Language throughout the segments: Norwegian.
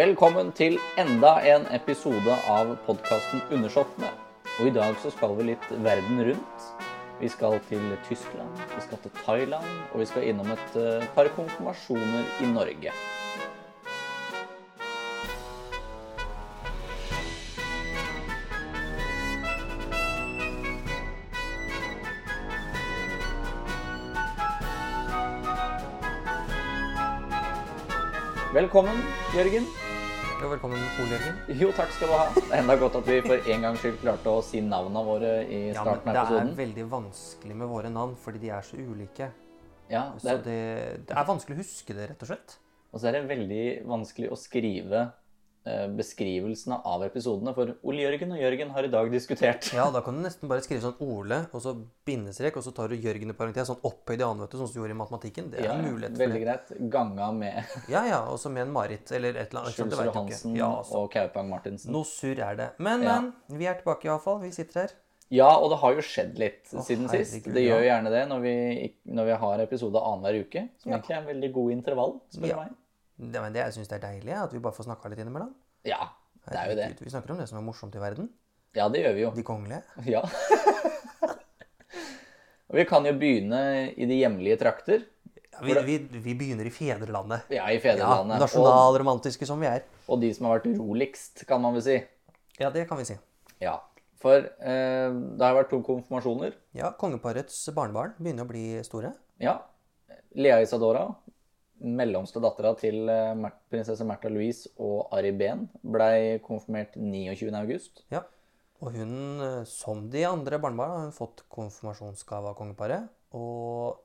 Velkommen til enda en episode av podkasten Undersåttene. Og i dag så skal vi litt verden rundt. Vi skal til Tyskland, vi skal til Thailand, og vi skal innom et eh, par konfirmasjoner i Norge. Velkommen, Jørgen. Jo, velkommen, Ole Jørgen. Jo, takk skal du ha. Det er enda godt at vi for en gangs skyld klarte å si navnene våre i Ja, men starten det er veldig vanskelig med våre navn, fordi de er så ulike. Ja, det Så er, det, det er vanskelig å huske det, rett og slett. og så er det veldig vanskelig å skrive beskrivelsene av episodene, for Ole Jørgen og Jørgen har i dag diskutert. Ja, da kan du nesten bare skrive sånn Ole, og så bindestrek, og så tar du Jørgen i parentes, sånn opphøyd i annen, vet du, sånn som du gjorde i matematikken. Det er Ja, mulighet for veldig det. greit. Ganga med Ja, ja, og så med en Marit, eller et eller annet. du Hansen. Ja, altså. og Kaupang Martinsen. Noe surr er det. Men, Ja. men, vi er tilbake i hvert fall. Vi sitter her. Ja, og det har jo skjedd litt Å, siden sist. herregud, Det gjør jo gjerne det når vi, når vi har episode annenhver uke, som egentlig er en veldig god intervall, spør du meg. Det, men det, jeg syns det er deilig, at vi bare får snakka litt innimellom. Ja, det er jo det. Vi snakker om det som er morsomt i verden. Ja, det gjør vi jo. De kongelige. Ja. og vi kan jo begynne i de hjemlige trakter. Ja, vi, vi, vi begynner i fedrelandet. Ja, i fedrelandet. Ja, Nasjonalromantiske som vi er. og de som har vært roligst, kan man vel si. Ja, det kan vi si. Ja. For eh, det har vært to konfirmasjoner. Ja, Kongeparets barnebarn begynner å bli store. Ja. Lea Isadora, mellomste dattera til eh, prinsesse Märtha Louise og Ari Behn, blei konfirmert 29. august. Ja. Og hun, eh, som de andre barnebarna, har hun fått konfirmasjonsgave av kongeparet. Og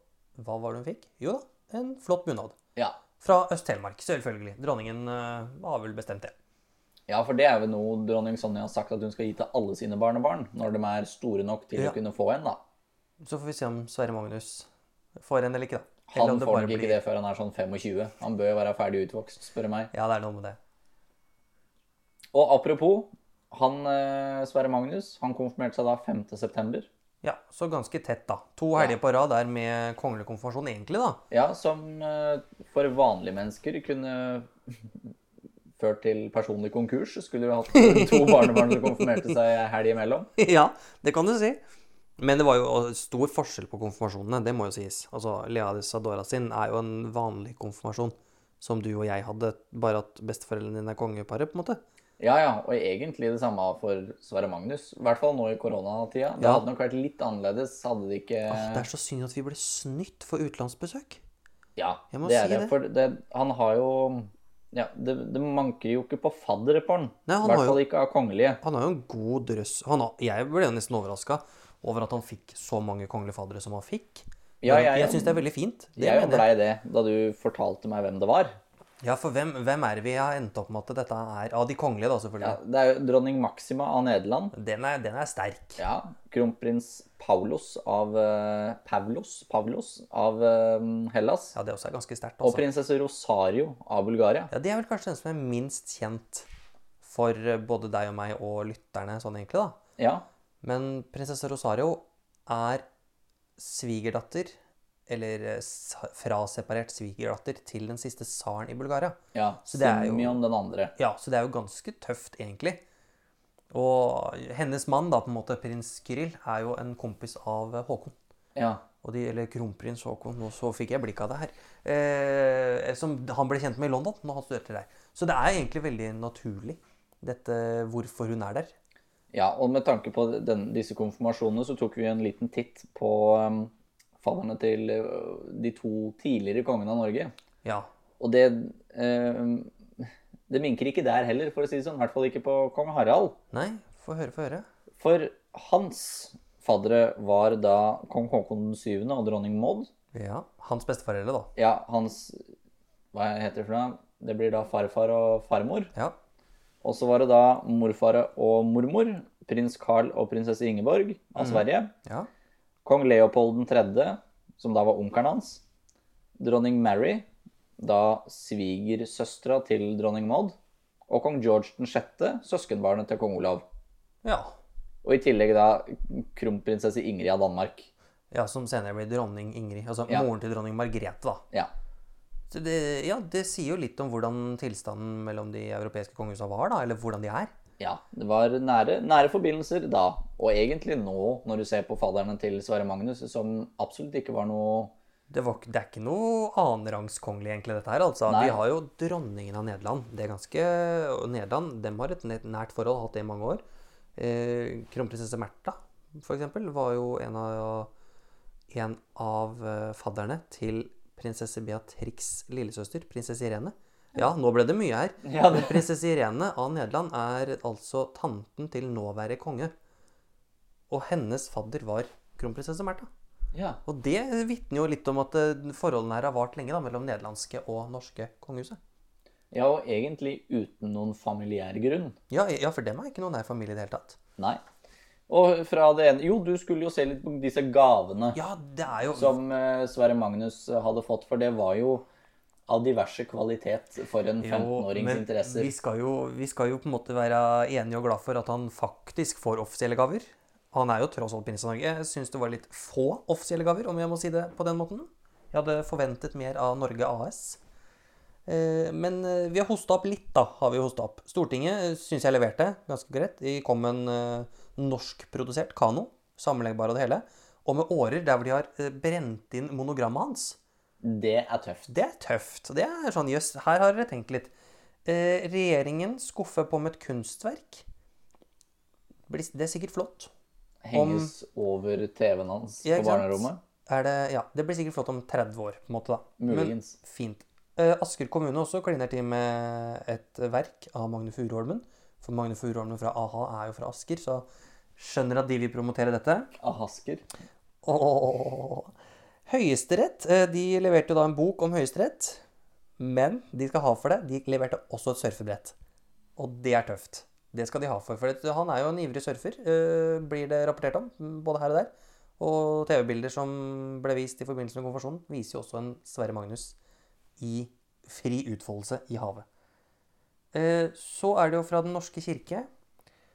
hva var det hun fikk? Jo da, en flott bunad. Ja. Fra Øst-Telemark, selvfølgelig. Dronningen eh, har vel bestemt det. ja, for det er vel noe dronning Sonja har sagt at hun skal gi til alle sine barnebarn, når de er store nok til Ja. å kunne få en, da. Så får vi se om Sverre Magnus får en eller ikke, da. Han får nok ikke blir- det før han er sånn 25. Han bør jo være ferdig utvokst, spør meg. Ja, det er noe med det. Og apropos, han eh, Sverre Magnus, han konfirmerte seg da 5. september. Ja, så ganske tett, da. To helger på rad der med kongelig konfirmasjon, egentlig, da. Ja, som eh, for vanlige mennesker kunne ført til personlig konkurs. Skulle du hatt to barnebarn som konfirmerte seg helg imellom. ja, det kan du si. Men det var jo stor forskjell på konfirmasjonene, det må jo sies. Altså, Lea Isadora sin er jo en vanlig konfirmasjon, som du og jeg hadde, bare at besteforeldrene dine er kongeparet, på en måte. Ja, ja, og egentlig det samme for Sverre Magnus. I hvert fall nå i koronatida. Det Ja. hadde nok vært litt annerledes hadde det ikke det er så synd at vi ble snytt for utenlandsbesøk. Ja, Jeg må det er si det. det. For det, han har jo ja, det, det manker jo ikke på faddere på han. I hvert fall ikke av kongelige. Han har jo en god drøss. Han har, jeg ble nesten overraska over at han fikk så mange kongelige fadere som han fikk. Ja, jeg- jeg syns det er veldig fint. Det Jeg blei det da du fortalte meg hvem det var. Ja, for hvem, hvem er vi har endt opp med at dette er? Av de kongelige, da, Ja, selvfølgelig. det er jo dronning Maxima av Nederland. Den, er, den er sterk. Ja, Kronprins Paulos av uh, Pavlos, Pavlos av uh, Hellas. Ja, det også er ganske sterkt. Og Altså. prinsesse Rosario av Bulgaria. Ja, Det er vel kanskje den som er minst kjent for eh, både deg og meg og lytterne, sånn egentlig, da. Ja, Men prinsesse Rosario er svigerdatter, eller eh, fraseparert svigerdatter, til den siste tsaren i Bulgaria. ja. Så det er jo- Simeon den andre. Ja, så det er jo ganske tøft, egentlig. Og hennes mann, da, på en måte, prins Kirill, er jo en kompis av eh, Håkon. Ja. Og de, eller kronprins Håkon, nå så fikk jeg blikk av det her. Eh, som han ble kjent med i London når han studerte der. Så det er egentlig veldig naturlig, dette hvorfor hun er der. Ja, og med tanke på den, disse konfirmasjonene så tok vi en liten titt på um, fadderne til eh, de to tidligere kongene av Norge. Ja. Og det eh, Det minker ikke der heller, for å si det sånn. I hvert fall ikke på kong Harald. Nei, få høre, få høre. For hans faddere var da kong Haakon 7. og dronning Maud. Ja, Hans besteforeldre, da. Ja, hans Hva heter det for noe? Det blir da farfar og farmor. Ja. Og så var det da morfar og mormor. Prins Carl og prinsesse Ingeborg av Sverige. ja. Kong Leopold 3., som da var onkelen hans. Dronning Mary, da svigersøstera til dronning Maud. Og kong George 6., søskenbarnet til kong Olav. ja. Og i tillegg da kronprinsesse Ingrid av Danmark. Ja, Som senere blir dronning Ingrid. Altså Ja. moren til dronning Margrethe, da. Ja. Så det, ja, det sier jo litt om hvordan tilstanden mellom de europeiske kongehusene var, da, eller hvordan de er. Ja, det var nære, nære forbindelser da, og egentlig nå, når du ser på fadderne til Sverre Magnus, som absolutt ikke var noe Det, var, det er ikke noe annenrangskongelig, egentlig, dette her. altså. Nei. Vi har jo dronningen av Nederland. Det er ganske, og Nederland dem har et nært forhold, hatt det i mange år. Eh, Kronprinsesse Märtha, for eksempel, var jo en av, en av eh, fadderne til prinsesse Beatrix' lillesøster, prinsesse Irene. Ja, nå ble det mye her. Ja, det- prinsesse Irene av Nederland er altså tanten til nåværende konge. Og hennes fadder var kronprinsesse Märtha. Ja. Og det vitner jo litt om at eh, forholdene her har vart lenge da, mellom nederlandske og norske kongehuset. ja, og egentlig uten noen familiær grunn. Ja, ja, for dem er ikke noen nær familie i det hele tatt. Nei. Og fra det ene Jo, du skulle jo se litt på disse gavene Ja, det jo som eh, Sverre Magnus hadde fått, for det var jo av diverse kvalitet for en 15-årings interesser. Vi skal, jo, vi skal jo på en måte være enige og glad for at han faktisk får offisielle gaver. Han er jo tross alt prins av Norge. Jeg syns det var litt få offisielle gaver, om jeg må si det på den måten. Jeg hadde forventet mer av Norge AS. Eh, Men eh, vi har hosta opp litt, da. har vi hosta opp. Stortinget syns jeg leverte ganske greit. De kom en eh, norskprodusert kano, sammenleggbar og det hele. Og med årer der hvor de har eh, brent inn monogrammet hans. Det er tøft. Det er tøft. Det er sånn, jøss, her har dere tenkt litt. Eh, regjeringen skuffer på med et kunstverk. Det er sikkert flott. Henges over TV-en hans Ja, på barnerommet. Er det, ja, det blir sikkert flott om 30 år, på en måte, da. Muligens. Men fint. Eh, Asker kommune også kliner til med et verk av Magne Furuholmen. For Magne Furuholmen fra a-ha er jo fra Asker, så skjønner at de vil promotere dette. Av Hasker. Åh. Høyesterett eh, de leverte jo da en bok om Høyesterett. Men de skal ha for det. De leverte også et surfebrett. Og det er tøft. Det skal de ha for. For han er jo en ivrig surfer, eh, blir det rapportert om. Både her og der. Og TV-bilder som ble vist i forbindelse med konfirmasjonen, viser jo også en Sverre Magnus i fri utfoldelse i havet. Eh, Så er det jo fra Den norske kirke,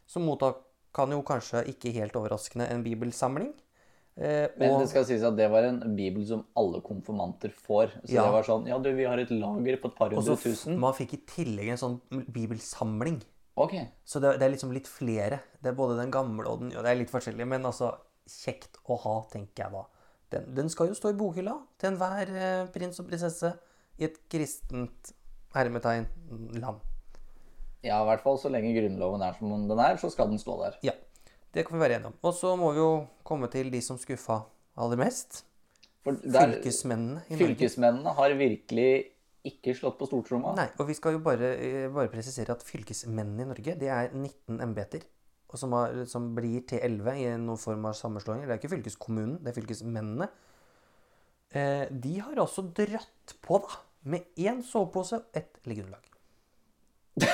som mottak kan jo kanskje ikke helt overraskende en bibelsamling. Eh, Men det skal sies at det var en bibel som alle konfirmanter får. Så Ja. det var sånn Ja, du, vi har et lager på et par hundre tusen. man fikk i tillegg en sånn bibelsamling. Ok. Så det, det er liksom litt flere. Det er både den gamle og den ja, Det er litt forskjellig, men altså Kjekt å ha, tenker jeg da. Den, den skal jo stå i bokhylla til enhver eh, prins og prinsesse i et kristent hermetegn land. Ja, i hvert fall så lenge Grunnloven er som den er, så skal den stå der. Ja, det kan vi være enige om. Og så må vi jo komme til de som skuffa aller mest. Der, Fylkesmennene i Norge. fylkesmennene har virkelig ikke slått på stortromma. Nei, og vi skal jo bare, eh, bare presisere at fylkesmennene i Norge, det er 19 embeter. Og som, har, som blir til 11 i noen form av sammenslåinger. Det er ikke fylkeskommunen, det er fylkesmennene. Eh, de har altså dratt på, da, med én sovepose og ett liggeunderlag.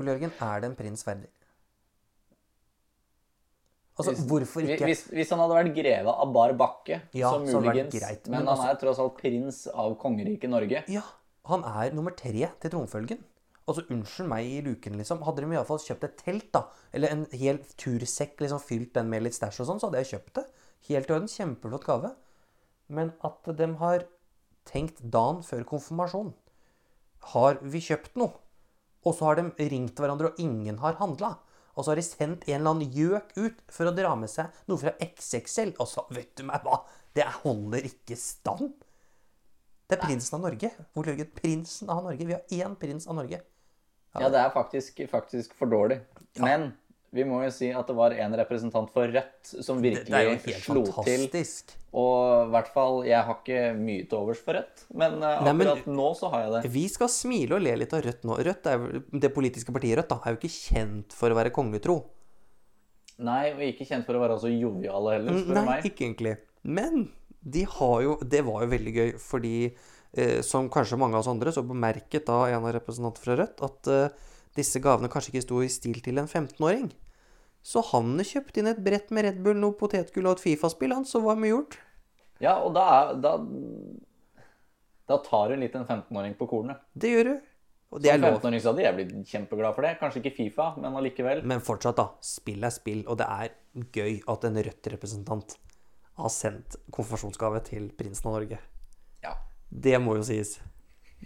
Ole Jørgen, er det en prins verdig? Altså, Hvis- hvorfor ikke? Hvis, hvis han hadde vært greve av bar bakke, Ja, så muligens. greit, men, men han altså- er tross alt prins av kongeriket Norge. Ja, han er nummer tre til tronfølgen. Altså, unnskyld meg i luken, liksom. Hadde de iallfall kjøpt et telt, da, eller en hel tursekk, liksom fylt den med litt stæsj og sånn, så hadde jeg kjøpt det. Helt i orden. Kjempeflott gave. Men at de har tenkt dagen før konfirmasjon Har vi kjøpt noe? Og så har de ringt hverandre, og ingen har handla. Og så har de sendt en eller annen gjøk ut for å dra med seg noe fra XXL. Og så, vet du meg hva, det holder ikke stand. Det er prinsen av Norge. Hvor ligger prinsen av Norge? Vi har én prins av Norge. Ja, det er faktisk, faktisk for dårlig. Men vi må jo si at det var en representant for Rødt som virkelig helt fantastisk. til. Og i hvert fall, jeg har ikke mye til overs for Rødt, men akkurat Nei, nå så har jeg det. Vi skal smile og le litt av Rødt nå. Rødt er Det politiske partiet Rødt da, er jo ikke kjent for å være kongetro. Nei, og ikke kjent for å være så joviale heller, spør du Nei, ikke egentlig. Men de har jo Det var jo veldig gøy, fordi eh, som kanskje mange av oss andre, så bemerket da en av representantene fra Rødt at eh, disse gavene kanskje ikke sto i stil til en 15-åring. Så han kjøpte inn et brett med Red Bull, noe potetgull og et Fifa-spill, han, så var mye gjort. Ja, og da, er, da, da tar du litt en 15-åring på kornet. Det gjør du. Og det Som 15-åring så hadde jeg blitt kjempeglad for det. Kanskje ikke Fifa, men allikevel. Men fortsatt, da. Spill er spill, og det er gøy at en Rødt-representant har sendt konfirmasjonsgave til prinsen av Norge. Ja. Det må jo sies.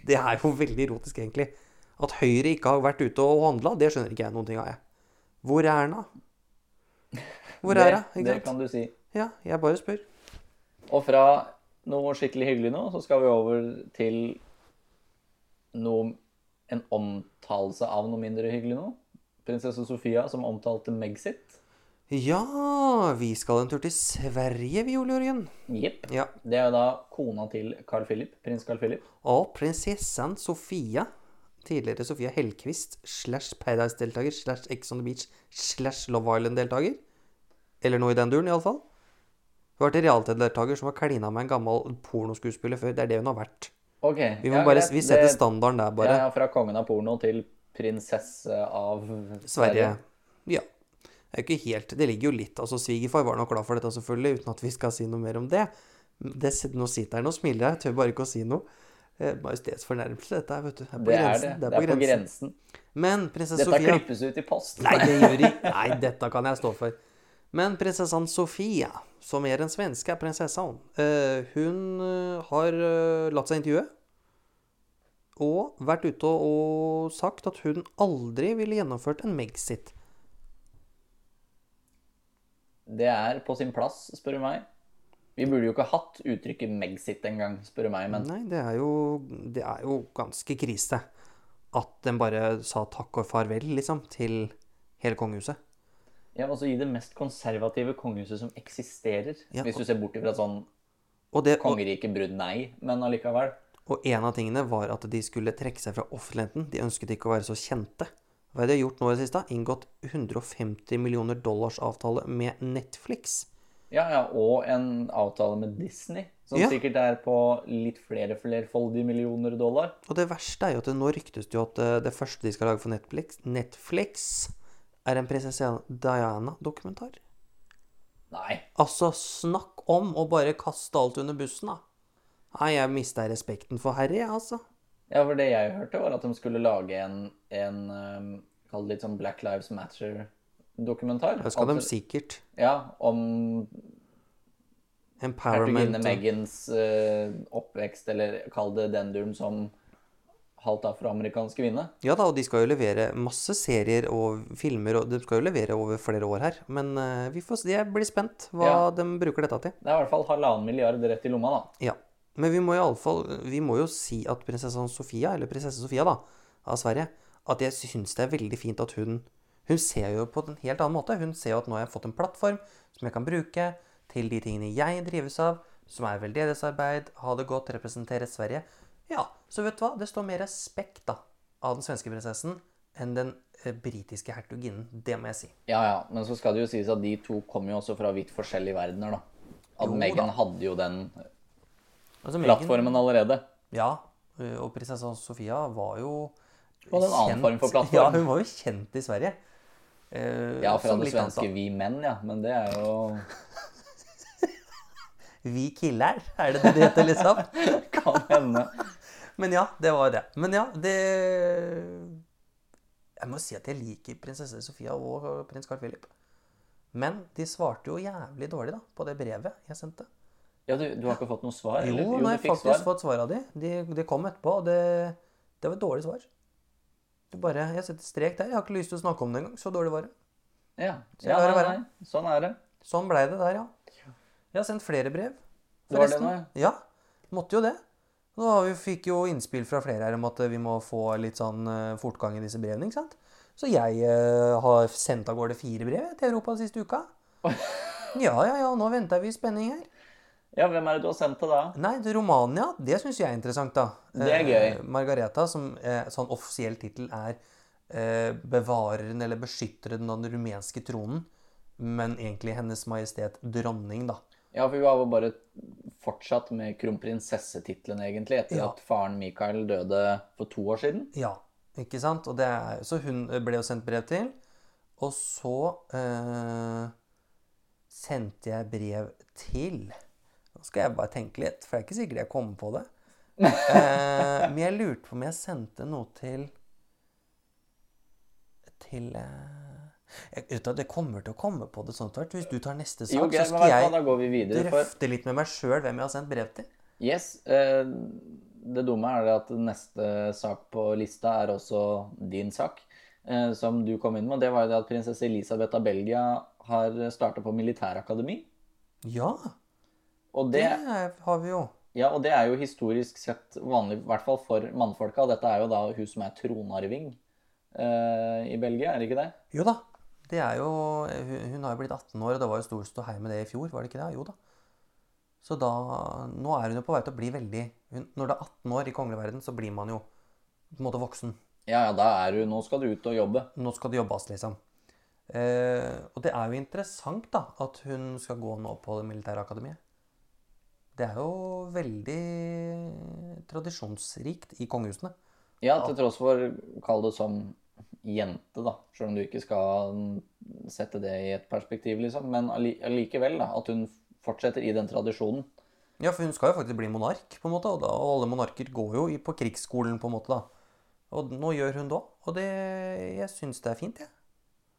Det er jo veldig erotisk, egentlig. At Høyre ikke har vært ute og handla, det skjønner ikke jeg noen ting av, jeg. Hvor er Erna? Hvor er hun? det, det kan du si. Ja, jeg bare spør. Og fra noe skikkelig hyggelig nå, så skal vi over til noe En omtalelse av noe mindre hyggelig nå. Prinsesse Sofia som omtalte Megxit. Ja, vi skal en tur til Sverige, vi, Ole Jørgen. Jepp. Ja. Det er jo da kona til Carl Philip, prins Carl Philip. Og prinsessen Sofia, tidligere Sofia Hellquist, slash Paradise-deltaker, slash Ex on the Beach, slash Love Island-deltaker. Eller noe i den duren, iallfall. Hun har vært reality-deltaker som har klina med en gammel pornoskuespiller før. Det er det hun har vært. Okay, Vi må ja, bare, vi setter Det- standarden der, bare. Ja, fra kongen av porno til prinsesse av Sverige. Ja. Det er jo ikke helt Det ligger jo litt Altså, svigerfar var nok glad for dette, selvfølgelig, uten at vi skal si noe mer om det. det nå sitter han og smiler, jeg tør bare ikke å si noe. Eh, Majestetsfornærmelse, dette her, vet du. er på Det er grensen. det. Det er på grensen. Men prinsesse Dette klippes ut i post. Nei, det gjør ikke Nei, dette kan jeg stå for. Men prinsessan Sofia, som er den svenske eh, hun eh, har eh, latt seg intervjue. Og vært ute og sagt at hun aldri ville gjennomført en Megxit. Det er på sin plass, spør du meg. Vi burde jo ikke hatt uttrykket Megxit engang, spør du meg. Men Nei, det er jo, det er jo ganske krise at den bare sa takk og farvel, liksom, til hele kongehuset. ja, altså i det mest konservative kongehuset som eksisterer. Ja, Hvis du ser bort ifra sånn Og, det, og, kongeriket Brunei, men allikevel. og en av tingene var at de skulle trekke seg fra offentligheten. De ønsket ikke å være så kjente. Hva de har gjort nå i det siste? Inngått 150 millioner dollars avtale med Netflix. Ja, ja, og en avtale med Disney, som Ja. sikkert er på litt flere flerfoldige millioner dollar. Og det verste er jo at det, nå ryktes det jo at eh, det første de skal lage for Netflix, Netflix er en prinsesse Diana-dokumentar. Nei. Altså, snakk om å bare kaste alt under bussen, da. Nei, jeg mista respekten for Harry, jeg, altså. Ja, for det jeg hørte, var at de skulle lage en, en um, Kall det litt sånn Black Lives Matter-dokumentar. Det skal de Altså, sikkert. Ja, om hertuginne og- Megans uh, oppvekst, eller kall det den duren som halvt afroamerikansk kvinne. Ja da, og de skal jo levere masse serier og filmer, og de skal jo levere over flere år her. Men uh, vi får se, jeg blir spent hva Ja. de bruker dette til. Det er i hvert fall halvannen milliard rett i lomma, da. Ja. Men vi må i alle fall, vi må jo si at prinsesse Sofia, eller prinsesse Sofia da, av Sverige, at jeg syns det er veldig fint at hun Hun ser jo på en helt annen måte. Hun ser jo at nå har jeg fått en plattform som jeg kan bruke til de tingene jeg drives av, som er veldedighetsarbeid, ha det godt, representere Sverige. Ja, så vet du hva? Det står mer respekt da, av den svenske prinsessen enn den eh, britiske hertuginnen. Det må jeg si. Ja, ja, men så skal det jo sies at de to kommer jo også fra vidt forskjellige verdener, da. At Meghan hadde jo den Altså, Meghan- plattformen allerede. Ja, eh, og prinsesse Sofia var jo Og en annen form for plattform. Ja, hun var jo kjent i Sverige. Eh, Ja, fra det svenske Vi menn, ja. Men det er jo. Vi killer, er det det det heter, liksom? Kan hende. Men ja, det var det. Men ja, det Jeg må si at jeg liker prinsesse Sofia og prins Carl Philip. Men de svarte jo jævlig dårlig da, på det brevet jeg sendte. Ja, du, du har ikke fått noe svar? Jo, eller? nå har nei, jeg har faktisk svar. fått svar av de. de. De kom etterpå, og det, det var et dårlig svar. Det bare, Jeg setter strek der. Jeg har ikke lyst til å snakke om det engang. Så dårlig var det. Ja, Så ja det nei, nei, sånn er det. Sånn blei det der, ja. Jeg har sendt flere brev. Det var det nå, Ja, måtte jo det. Nå har vi fikk jo innspill fra flere her om at vi må få litt sånn eh, fortgang i disse brevene, ikke sant? Så jeg eh, har sendt av gårde fire brev til Europa den siste uka. Ja, ja, ja, nå venter vi i spenning her. Ja, hvem er det du har sendt til da? Nei, det Romania, det syns jeg er interessant, da. Det er gøy. Eh, Margareta, som eh, sånn offisiell tittel er eh, bevareren eller beskytteren av den rumenske tronen, men egentlig Hennes Majestet Dronning, da. Ja, for vi har jo bare fortsatt med kronprinsessetittelen, egentlig, etter Ja. at faren Mikael døde for to år siden. Ja, ikke sant? Og det er, så hun ble jo sendt brev til. Og så eh, sendte jeg brev til Nå skal jeg bare tenke litt, for det er ikke sikkert jeg kommer på det. Eh, men jeg lurte på om jeg sendte noe til Til jeg, vet du, Det kommer til å komme på det sånn tvert. Hvis du tar neste sak, Jo, så skal jeg da videre. For drøfte litt med meg sjøl hvem jeg har sendt brev til. yes, eh, det dumme er det at neste sak på lista er også din sak, eh, som du kom inn med. Det var jo det at prinsesse Elisabeth av Belgia har starta på militærakademi. Ja, Og det det, har vi jo. ja, og det er jo historisk sett vanlig, i hvert fall for mannfolka. Dette er jo da hun som er tronarving eh, i Belgia, er det ikke det? Jo da. Det er jo Hun, har jo blitt 18 år, og det var jo stor ståhei med det i fjor, var det ikke det? Jo da. Så da Nå er hun jo på vei til å bli veldig hun, Når du er 18 år i kongleverdenen, så blir man jo på en måte voksen. Ja, ja, da er du Nå skal du ut og jobbe. Nå skal det jobbes, liksom. Eh, og det er jo interessant, da, at hun skal gå nå på det militære akademiet. Det er jo veldig tradisjonsrikt i kongehusene. Ja, til tross for Kall det som jente, da. Selv om du ikke skal sette det i et perspektiv, liksom. Men alli- allikevel, da. At hun fortsetter i den tradisjonen. Ja, for hun skal jo faktisk bli monark, på en måte, og, da, og alle monarker går jo på krigsskolen, på en måte, da. Og nå gjør hun det òg, og det, jeg syns det er fint, jeg.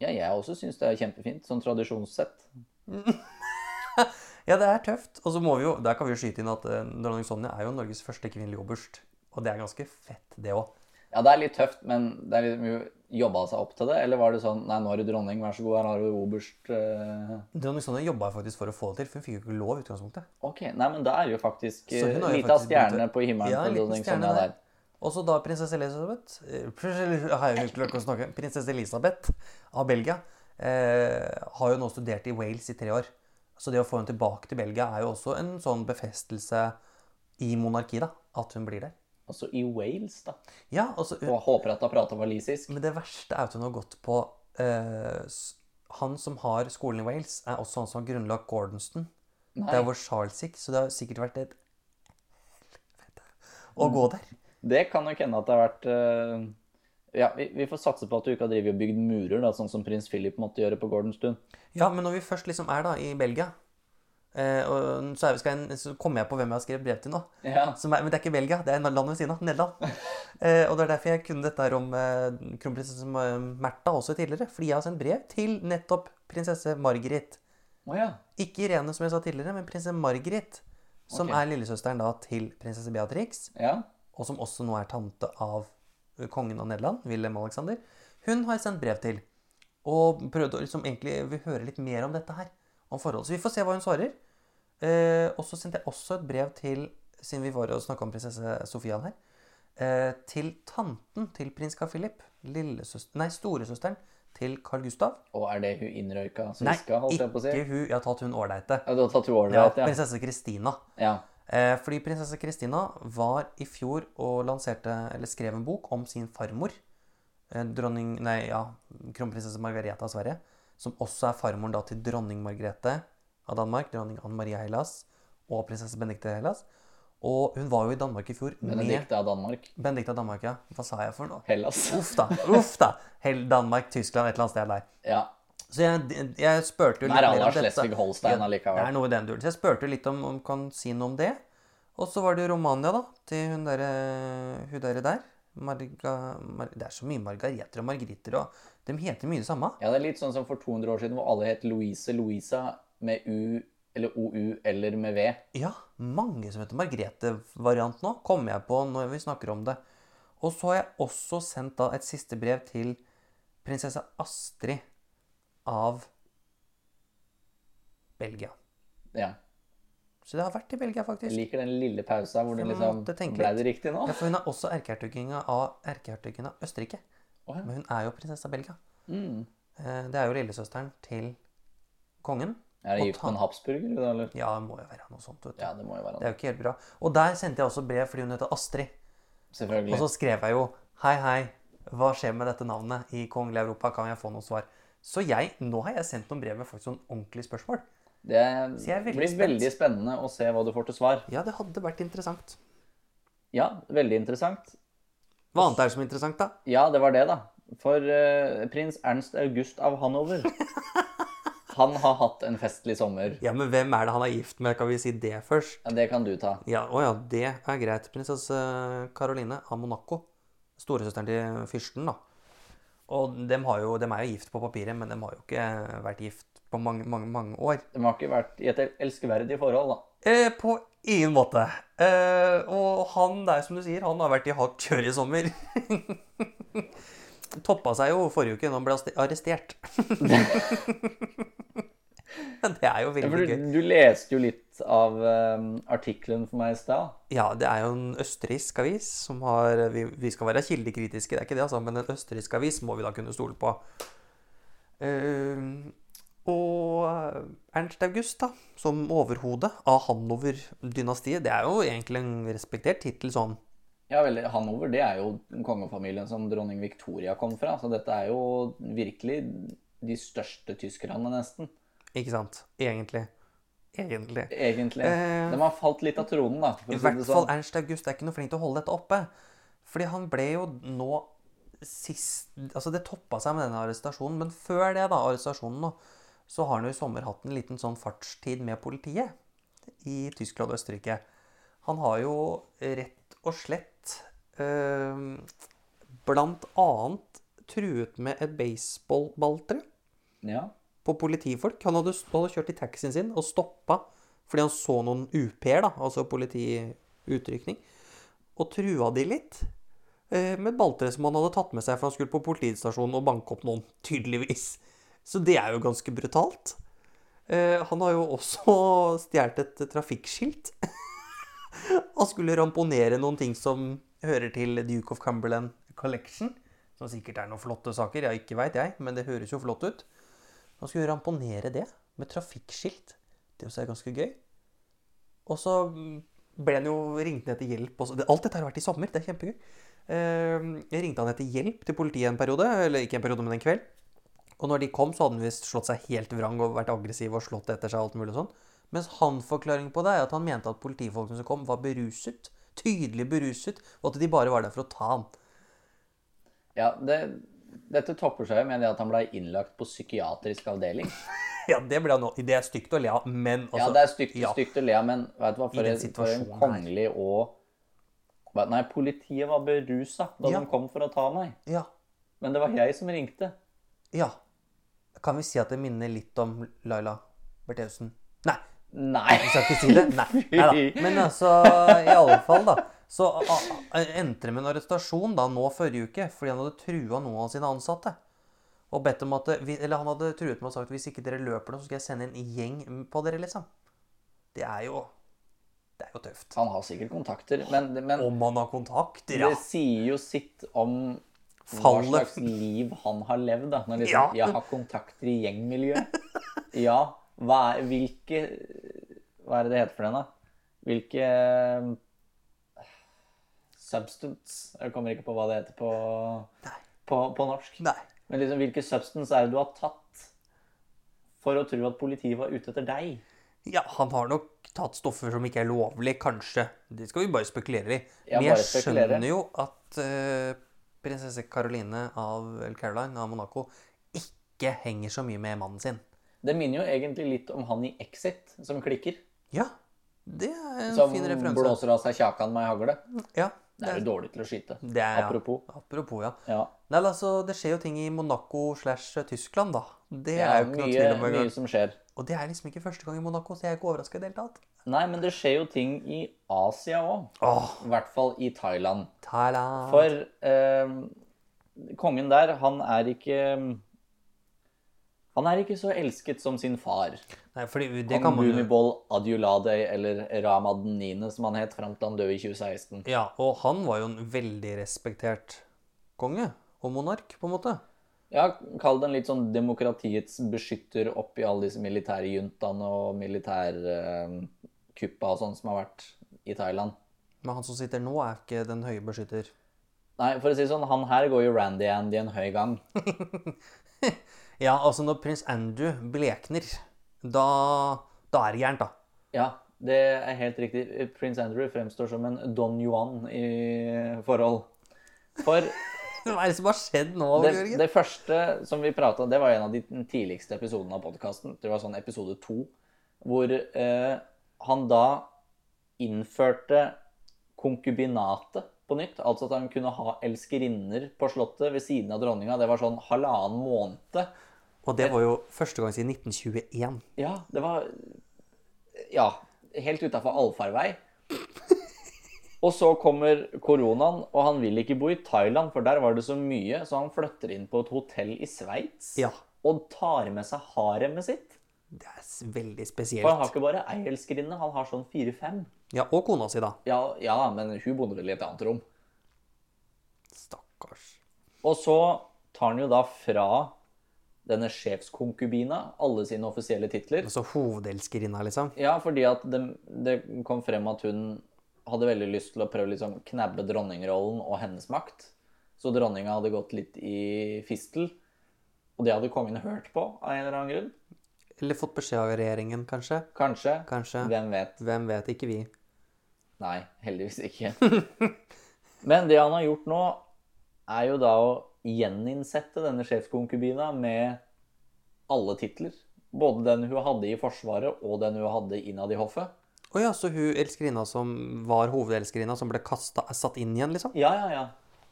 Ja, jeg også syns det er kjempefint, sånn tradisjonssett. Ja, det er tøft. Og så må vi jo, der kan vi jo skyte inn at eh, dronning Sonja er jo Norges første kvinnelige oberst. Og det er ganske fett, det òg. Ja, det er litt tøft, men det er litt mye jobba seg opp til det? Eller var det sånn Nei, nå er du dronning, vær så god, her har du oberst. eh. Dronning Sonja jobba faktisk for å få det til, for hun fikk jo ikke lov i utgangspunktet. Ok, nei, men da er jo faktisk Så hun uh, har jo av faktisk stjerne begynt å- på himmelen Ja, en på liten dronning stjerne Sonja der. der. Og så da prinsesse Elisabeth eh, prinsesse- har jeg jo ikke klart å snakke. Prinsesse Elisabeth av Belgia eh, har jo nå studert i Wales i tre år. Så det å få henne tilbake til Belgia er jo også en sånn befestelse i monarkiet, da. At hun blir der. Altså i Wales, da. Ja, altså, hun, Og håper at hun prater walisisk. Men det verste er at hun har gått på uh, Han som har skolen i Wales, er også han som har grunnlagt Gordonston. Nei. Det er hvor Charles gikk, så det har sikkert vært et helvete å gå der. Det kan nok hende at det har vært eh, Ja, vi, vi får satse på at du ikke har drevet og bygd murer, da, sånn som prins Philip måtte gjøre på Gordonstun. Ja, men når vi først liksom er da i Belgia, eh, og så, er vi, skal jeg, så kommer jeg på hvem jeg har skrevet brev til nå. Ja. Som er, men det er ikke Belgia, det er landet ved siden av. Nederland. Eh, og det er derfor jeg kunne dette her om eh, kronprinsesse eh, Märtha også tidligere. Fordi jeg har sendt brev til nettopp prinsesse Margaret. Oh, ja. Ikke Irene, som jeg sa tidligere, men prinsesse Margaret. Som okay. er lillesøsteren da til prinsesse Beatrix, Ja. og som også nå er tante av kongen av Nederland, Wilhelm Alexander. Hun har sendt brev til. Og prøvde å liksom egentlig høre litt mer om dette her. Om forholdet. Så vi får se hva hun svarer. Eh, og så sendte jeg også et brev til, siden vi var og snakka om prinsesse Sofia her, eh, til tanten til prins Carl Philip. Nei, storesøsteren til Carl Gustav. Og er det hun innrøyka Nei, ikke si? hun. Jeg har tatt hun ålreite. Ja, du har tatt hun Ja, ja. prinsesse Kristina. ja. Eh, fordi prinsesse Kristina var i fjor og lanserte, eller skrev en bok om sin farmor. Eh, dronning, nei, ja, kronprinsesse Margareta av Sverige. Som også er farmoren da til dronning Margrethe av Danmark, dronning Anne Maria Hellas og prinsesse Benedicte Hellas. Og hun var jo i Danmark i fjor Benedicte av Danmark. Benedicte av Danmark, ja. Hva sa jeg for noe? Hellas. Uff da. Uff da. Hell Danmark, Tyskland, et eller annet sted der. Ja. Så jeg, jeg spurte jo litt mer om dette. Schleswig-Holstein allikevel. Det er noe i den duren. Så jeg spurte litt om om kan si noe om det. Og så var det Romania, da. Til hun derre derre der. Marga, Mar, det er så mye Margareter og Margritter og De heter mye det samme. ja, det er litt sånn som for 200 år siden hvor alle het Louise Louisa med U eller OU eller med V. Ja, mange som heter Margrete-variant nå, kommer jeg på når vi snakker om det. Og så har jeg også sendt da et siste brev til prinsesse Astrid av Belgia. Ja. Så det har vært i Belgia, faktisk. Jeg liker den lille pausa hvor det liksom Ble det riktig nå? Ja, for hun er også erkehertuginne av erkehertugen av Østerrike. Oh, ja. Men hun er jo prinsesse av Belgia. Mm. Eh, Det er jo lillesøsteren til kongen. Er det gift med en habsburger, da, eller? Ja, det må jo være noe sånt. vet du. Ja, det må jo være noe. det. er jo ikke helt bra. Og der sendte jeg også brev fordi hun heter Astrid. Og så skrev jeg jo Hei, hei, hva skjer med dette navnet i kongelig Europa? Kan jeg få noe svar? Så jeg, nå har jeg sendt noen brev med faktisk sånn ordentlige spørsmål. Det veldig blir spent. veldig spennende å se hva du får til svar. Ja, det hadde vært interessant. Ja, veldig interessant. Hva annet er det som er interessant, da? Ja, det var det, da. For uh, prins Ernst August av Hanover Han har hatt en festlig sommer. Ja, men hvem er det han er gift med? Kan vi si det først? Ja, det kan du ta. Ja, å ja, det er greit. Prinsesse Caroline av Monaco. Storesøsteren til fyrsten, da. Og har jo, de, er jo gift på papiret, men de har jo ikke vært gift på mange, mange, mange år. De har ikke vært i et elskverdig forhold, da. Eh, på ingen måte. Eh, og han der, som du sier, han har vært i hardt kjør i sommer. Toppa seg jo forrige uke når han ble arrestert. Det er jo veldig gøy. du, du leste jo litt av um, artikkelen for meg i stad. Ja, det er jo en østerriksk avis som har Vi, vi skal være kildekritiske, det er ikke det, altså, men en østerriksk avis må vi da kunne stole på. Uh, og Ernst August, da, som overhode av Hanover-dynastiet, det er jo egentlig en respektert tittel sånn. Ja, vel, Hanover det er jo kongefamilien som dronning Victoria kom fra. Så dette er jo virkelig de største tyskerne, nesten. Ikke sant? Egentlig. Egentlig. Egentlig. Eh, De har falt litt av tronen, da. I hvert det fall sånn. Ernst August er ikke noe flink til å holde dette oppe. Fordi han ble jo nå sist Altså, det toppa seg med denne arrestasjonen, men før det, da, arrestasjonen nå, så har han jo i sommer hatt en liten sånn fartstid med politiet i Tyskland og Østerrike. Han har jo rett og slett eh, blant annet truet med et baseballballtre Ja. På politifolk. Han hadde, hadde kjørt i taxien sin og stoppa fordi han så noen UP-er, da, altså politiutrykning, og trua de litt eh, med et balltre som han hadde tatt med seg for han skulle på politistasjonen og banke opp noen, tydeligvis. Så det er jo ganske brutalt. Eh, han har jo også stjålet et trafikkskilt. han skulle ramponere noen ting som hører til Duke of Cumberland Collection. Som sikkert er noen flotte saker. Ja, ikke veit jeg, men det høres jo flott ut. Han skulle ramponere det med trafikkskilt. Det også er ganske gøy. Og så ble han jo ringt ned til hjelp. Også. Alt dette har vært i sommer. Det er kjempegøy. Eh, Jeg ringte han etter hjelp til politiet en periode, eller ikke en periode, men en kveld. Og når de kom, så hadde han visst slått seg helt vrang og vært aggressiv og slått etter seg. alt mulig sånn. Mens hans forklaring på det er at han mente at politifolkene som kom, var beruset. Tydelig beruset. Og at de bare var der for å ta han. ja det, dette topper seg med det at han ble innlagt på psykiatrisk avdeling. Ja, det ble han nå. Det er stygt å le av, men også, ja, det er stygt, ja. stygt å le av, men vet du hva, for, en, for en her. kongelig og Nei, politiet var berusa da Ja. de kom for å ta meg. Ja. Men det var jeg som ringte. Ja. Kan vi si at det minner litt om Laila Bertheussen? Nei, Nei! vi skal ikke si det. Nei, Neida. Men altså, i alle fall, da. Så endte det med en arrestasjon da nå forrige uke fordi han hadde trua noen av sine ansatte. Og bedt om at Eller han hadde truet med og sagt hvis ikke dere løper nå, så skal jeg sende en gjeng på dere, liksom. Det er jo Det er jo tøft. Han har sikkert kontakter, men, men Om han har kontakter, ja. det sier jo sitt om hva slags liv han har levd. da. Når liksom, Ja. Jeg har kontakter i gjengmiljøet. Ja, hva er, hvilke Hva er det det heter for den, da? Hvilke Substance Jeg kommer ikke på hva det heter på, på, på norsk. Nei. Men liksom, hvilke substance er det du har tatt for å tro at politiet var ute etter deg? Ja, han har nok tatt stoffer som ikke er lovlig, kanskje. Det skal vi bare spekulere i. Men jeg skjønner jo at uh, prinsesse Caroline av Caroline av Monaco ikke henger så mye med mannen sin. Det minner jo egentlig litt om han i Exit som klikker. Ja, det er en Som fin referanse. Som blåser av seg kjakan med hagle. Ja, Det er jo dårlig til å skyte. det er, Apropos. Ja. Apropos, ja. Ja. Nei, altså, det skjer jo ting i Monaco slash Tyskland, da. Det ja er jo ikke noe tvil om mye som skjer. Og det er liksom ikke første gang i Monaco, så jeg er ikke overraska i det hele tatt. Nei, men det skjer jo ting i Asia òg. Åh, I hvert fall i Thailand. Thailand. For eh, kongen der, han er ikke Han er ikke så elsket som sin far. Nei, fordi det kan man jo Bhumibol Adyuladej, eller Ramad 9., som han het fram til han døde i 2016. Ja, og han var jo en veldig respektert konge og monark, på en måte. Ja, kall den litt sånn demokratiets beskytter oppi alle disse militære juntaene og militærkuppa og sånn som har vært i Thailand. Men han som sitter nå, er ikke den høye beskytter. Nei, for å si sånn, han her går jo Randy Andy en høy gang. Ja, altså når prins Andrew blekner, da, da er det gærent, da. Ja, det er helt riktig. Prins Andrew fremstår som en Don Juan i forhold. For Hva er det som har skjedd nå, det, Jørgen? det første som vi prata det var en av de tidligste episodene av podkasten. Det var sånn episode to, hvor eh, han da innførte konkubinatet på nytt. Altså at han kunne ha elskerinner på slottet ved siden av dronninga. Det var sånn halvannen måned. Og det var jo første gang siden 1921. Ja, det var Ja. helt utafor allfarvei. Og så kommer koronaen, og han vil ikke bo i Thailand, for der var det så mye, så han flytter inn på et hotell i Sveits Ja. og tar med seg haremet sitt. Det er veldig spesielt. For han har ikke bare ei elskerinne, han har sånn fire-fem. Ja, og kona si, da. Ja, ja, men hun bodde vel i et annet rom. Stakkars. Og så tar han jo da fra denne sjefskonkubina alle sine offisielle titler. Altså hovedelskerinna, liksom. Ja, fordi at det, det kom frem at hun hadde veldig lyst til å prøve liksom knabbe dronningrollen og hennes makt. Så dronninga hadde gått litt i fistel. Og det hadde kongen hørt på av en eller annen grunn. Eller fått beskjed av regjeringen, kanskje. Kanskje. Kanskje. Hvem vet. Hvem vet, ikke vi. Nei, heldigvis ikke. Men det han har gjort nå, er jo da å gjeninnsette denne sjefskonkubina med alle titler. Både den hun hadde i Forsvaret, og den hun hadde innad i hoffet. Å ja, så hun elskerinna som var hovedelskerinna, som ble kastet, satt inn igjen, liksom? Ja, ja, ja.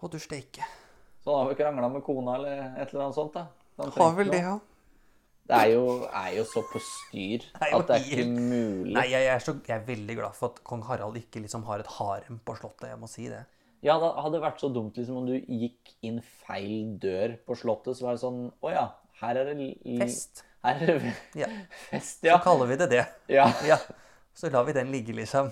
Å, du steike. Så han har vel krangla med kona eller et eller annet sånt, da. Han Har vel det, ja. Det er jo, er jo så på styr at det er ikke mulig. Nei, jeg er, så, jeg er veldig glad for at kong Harald ikke liksom har et harem på slottet. Jeg må si det. Ja, det hadde vært så dumt liksom om du gikk inn feil dør på slottet, så var det sånn Å ja, her er det Fest. Her er det Ja. fest, ja. Så kaller vi det det. ja. Ja. Så lar vi den ligge, liksom.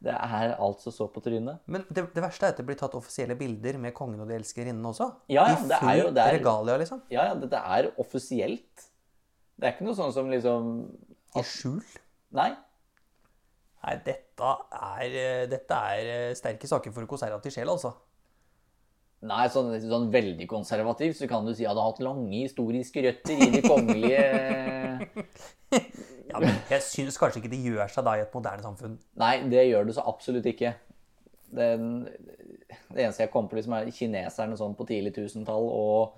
Det er altså så på trynet. Men det, det verste er at det blir tatt offisielle bilder med kongen og de elskerinnene også. Ja, ja, det er jo- det er- regalia, liksom. Ja, ja, dette er offisielt. Det er ikke noe sånn som liksom I skjul. Nei. Nei, dette er, eh, dette er eh, sterke saker for konservativ sjel, altså. Nei, sånn, sånn veldig konservativ, så kan du si at det har hatt lange historiske røtter i de kongelige Ja, men jeg syns kanskje ikke det gjør seg da i et moderne samfunn. Nei, det gjør det så absolutt ikke. Den, det eneste jeg kom på, liksom, er kineserne sånn på tidlig tusentall, og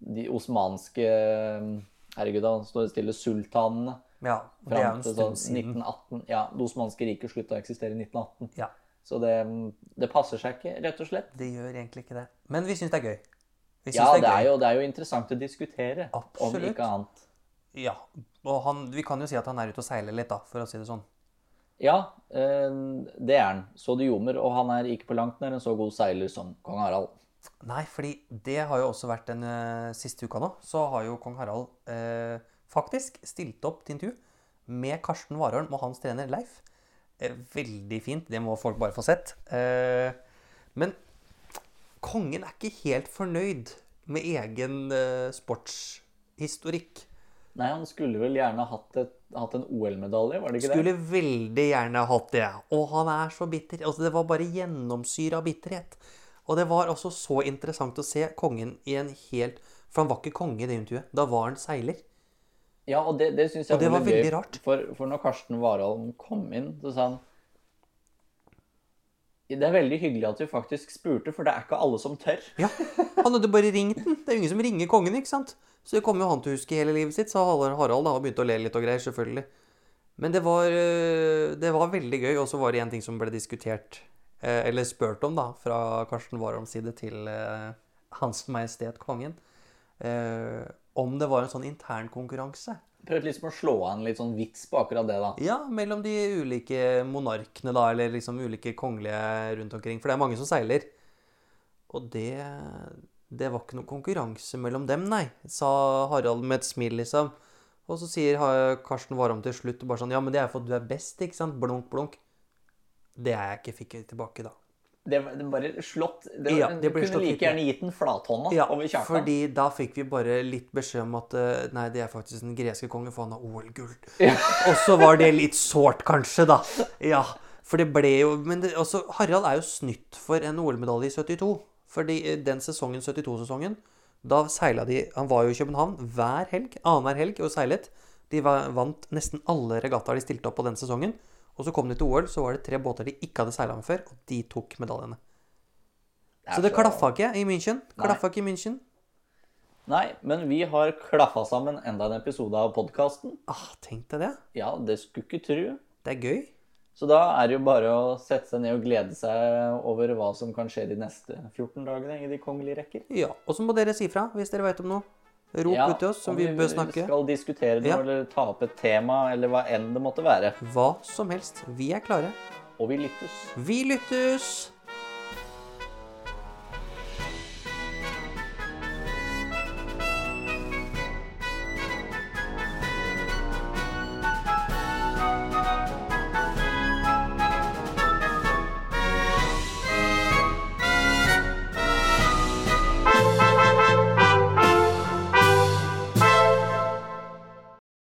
de osmanske Herregud, da står stille sultanene. Ja, det er en stund siden. 1918. Ja, Det osmanske riket slutta å eksistere i 1918. Ja, Så det, det passer seg ikke, rett og slett. det gjør egentlig ikke det. Men vi syns det er gøy. Vi Ja, det det er er, gøy. jo, det er jo interessant å diskutere, Absolutt. om ikke annet. Ja, og han, vi kan jo si at han er ute og seiler litt, da, for å si det sånn. Ja, eh, det er han. Så det ljomer, og han er ikke på langt nær en så god seiler som kong Harald. Nei, fordi det har jo også vært den eh, siste uka nå. Så har jo kong Harald eh, faktisk stilte opp til intervju med Karsten Warholm og hans trener Leif. Eh, veldig fint. Det må folk bare få sett. Eh, men kongen er ikke helt fornøyd med egen eh, sportshistorikk. Nei, han skulle vel gjerne hatt, et, hatt en OL-medalje, var det ikke Skulle det? veldig gjerne hatt det. Og han er så bitter. Altså, det var bare gjennomsyra bitterhet. Og det var også så interessant å se kongen i en helt For han var ikke konge i det intervjuet. Da var han seiler. Ja, og det, det syns jeg Og det var veldig veldig rart. For, for når Karsten Warholm kom inn, så sa han Det er veldig hyggelig at du faktisk spurte, for det er ikke alle som tør. Ja, Han hadde bare ringt den. Det er jo ingen som ringer kongen, ikke sant? Så det kommer jo han til å huske hele livet sitt, sa Harald da, og begynte å le litt og greier, selvfølgelig. Men det var, øh, det var veldig gøy, og så var det en ting som ble diskutert, eh, eller spurt om, da, fra Karsten Warholms side til eh, Hans Majestet Kongen, eh, om det var en sånn intern konkurranse. Prøvde liksom å slå av en litt sånn vits på akkurat det, da. Ja, mellom de ulike monarkene, da, eller liksom ulike kongelige rundt omkring. For det er mange som seiler. Og det Det var ikke noe konkurranse mellom dem, nei, sa Harald med et smil, liksom. Og så sier Karsten Warholm til slutt bare sånn Ja, men det er for at du er best, ikke sant? Blunk, blunk. Det er jeg ikke fikk tilbake, da. Det, det bare slått Det, Ja, det Du kunne slått like gjerne gitt den flathånda Ja, over Kjartan. fordi da fikk vi bare litt beskjed om at eh, Nei, det er faktisk den greske kongen, for han har OL-gull. Og så var det litt sårt, kanskje, da. Ja. For det ble jo Men det, også, Harald er jo snytt for en OL-medalje i 72. Fordi eh, den sesongen, 72-sesongen, da seila de Han var jo i København hver helg, annenhver helg, og seilet. De va- vant nesten alle regattaer de stilte opp på den sesongen. Og så kom de til OL, så var det tre båter de ikke hadde seila med før, og de tok medaljene. Det Så det så- klaffa ikke i München. Nei. Klaffa ikke i München. Nei, men vi har klaffa sammen enda en episode av podkasten. Ah, tenk deg det. Ja, det skulle ikke tru. Det er gøy. Så da er det jo bare å sette seg ned og glede seg over hva som kan skje de neste 14 dagene i de kongelige rekker. Ja, Og så må dere si fra hvis dere vet om noe. Rop Ja, ut til oss som vi, vi bør snakke. skal diskutere noe Ja. eller ta opp et tema, eller hva enn det måtte være. Hva som helst. Vi er klare. Og vi lyttes. Vi lyttes!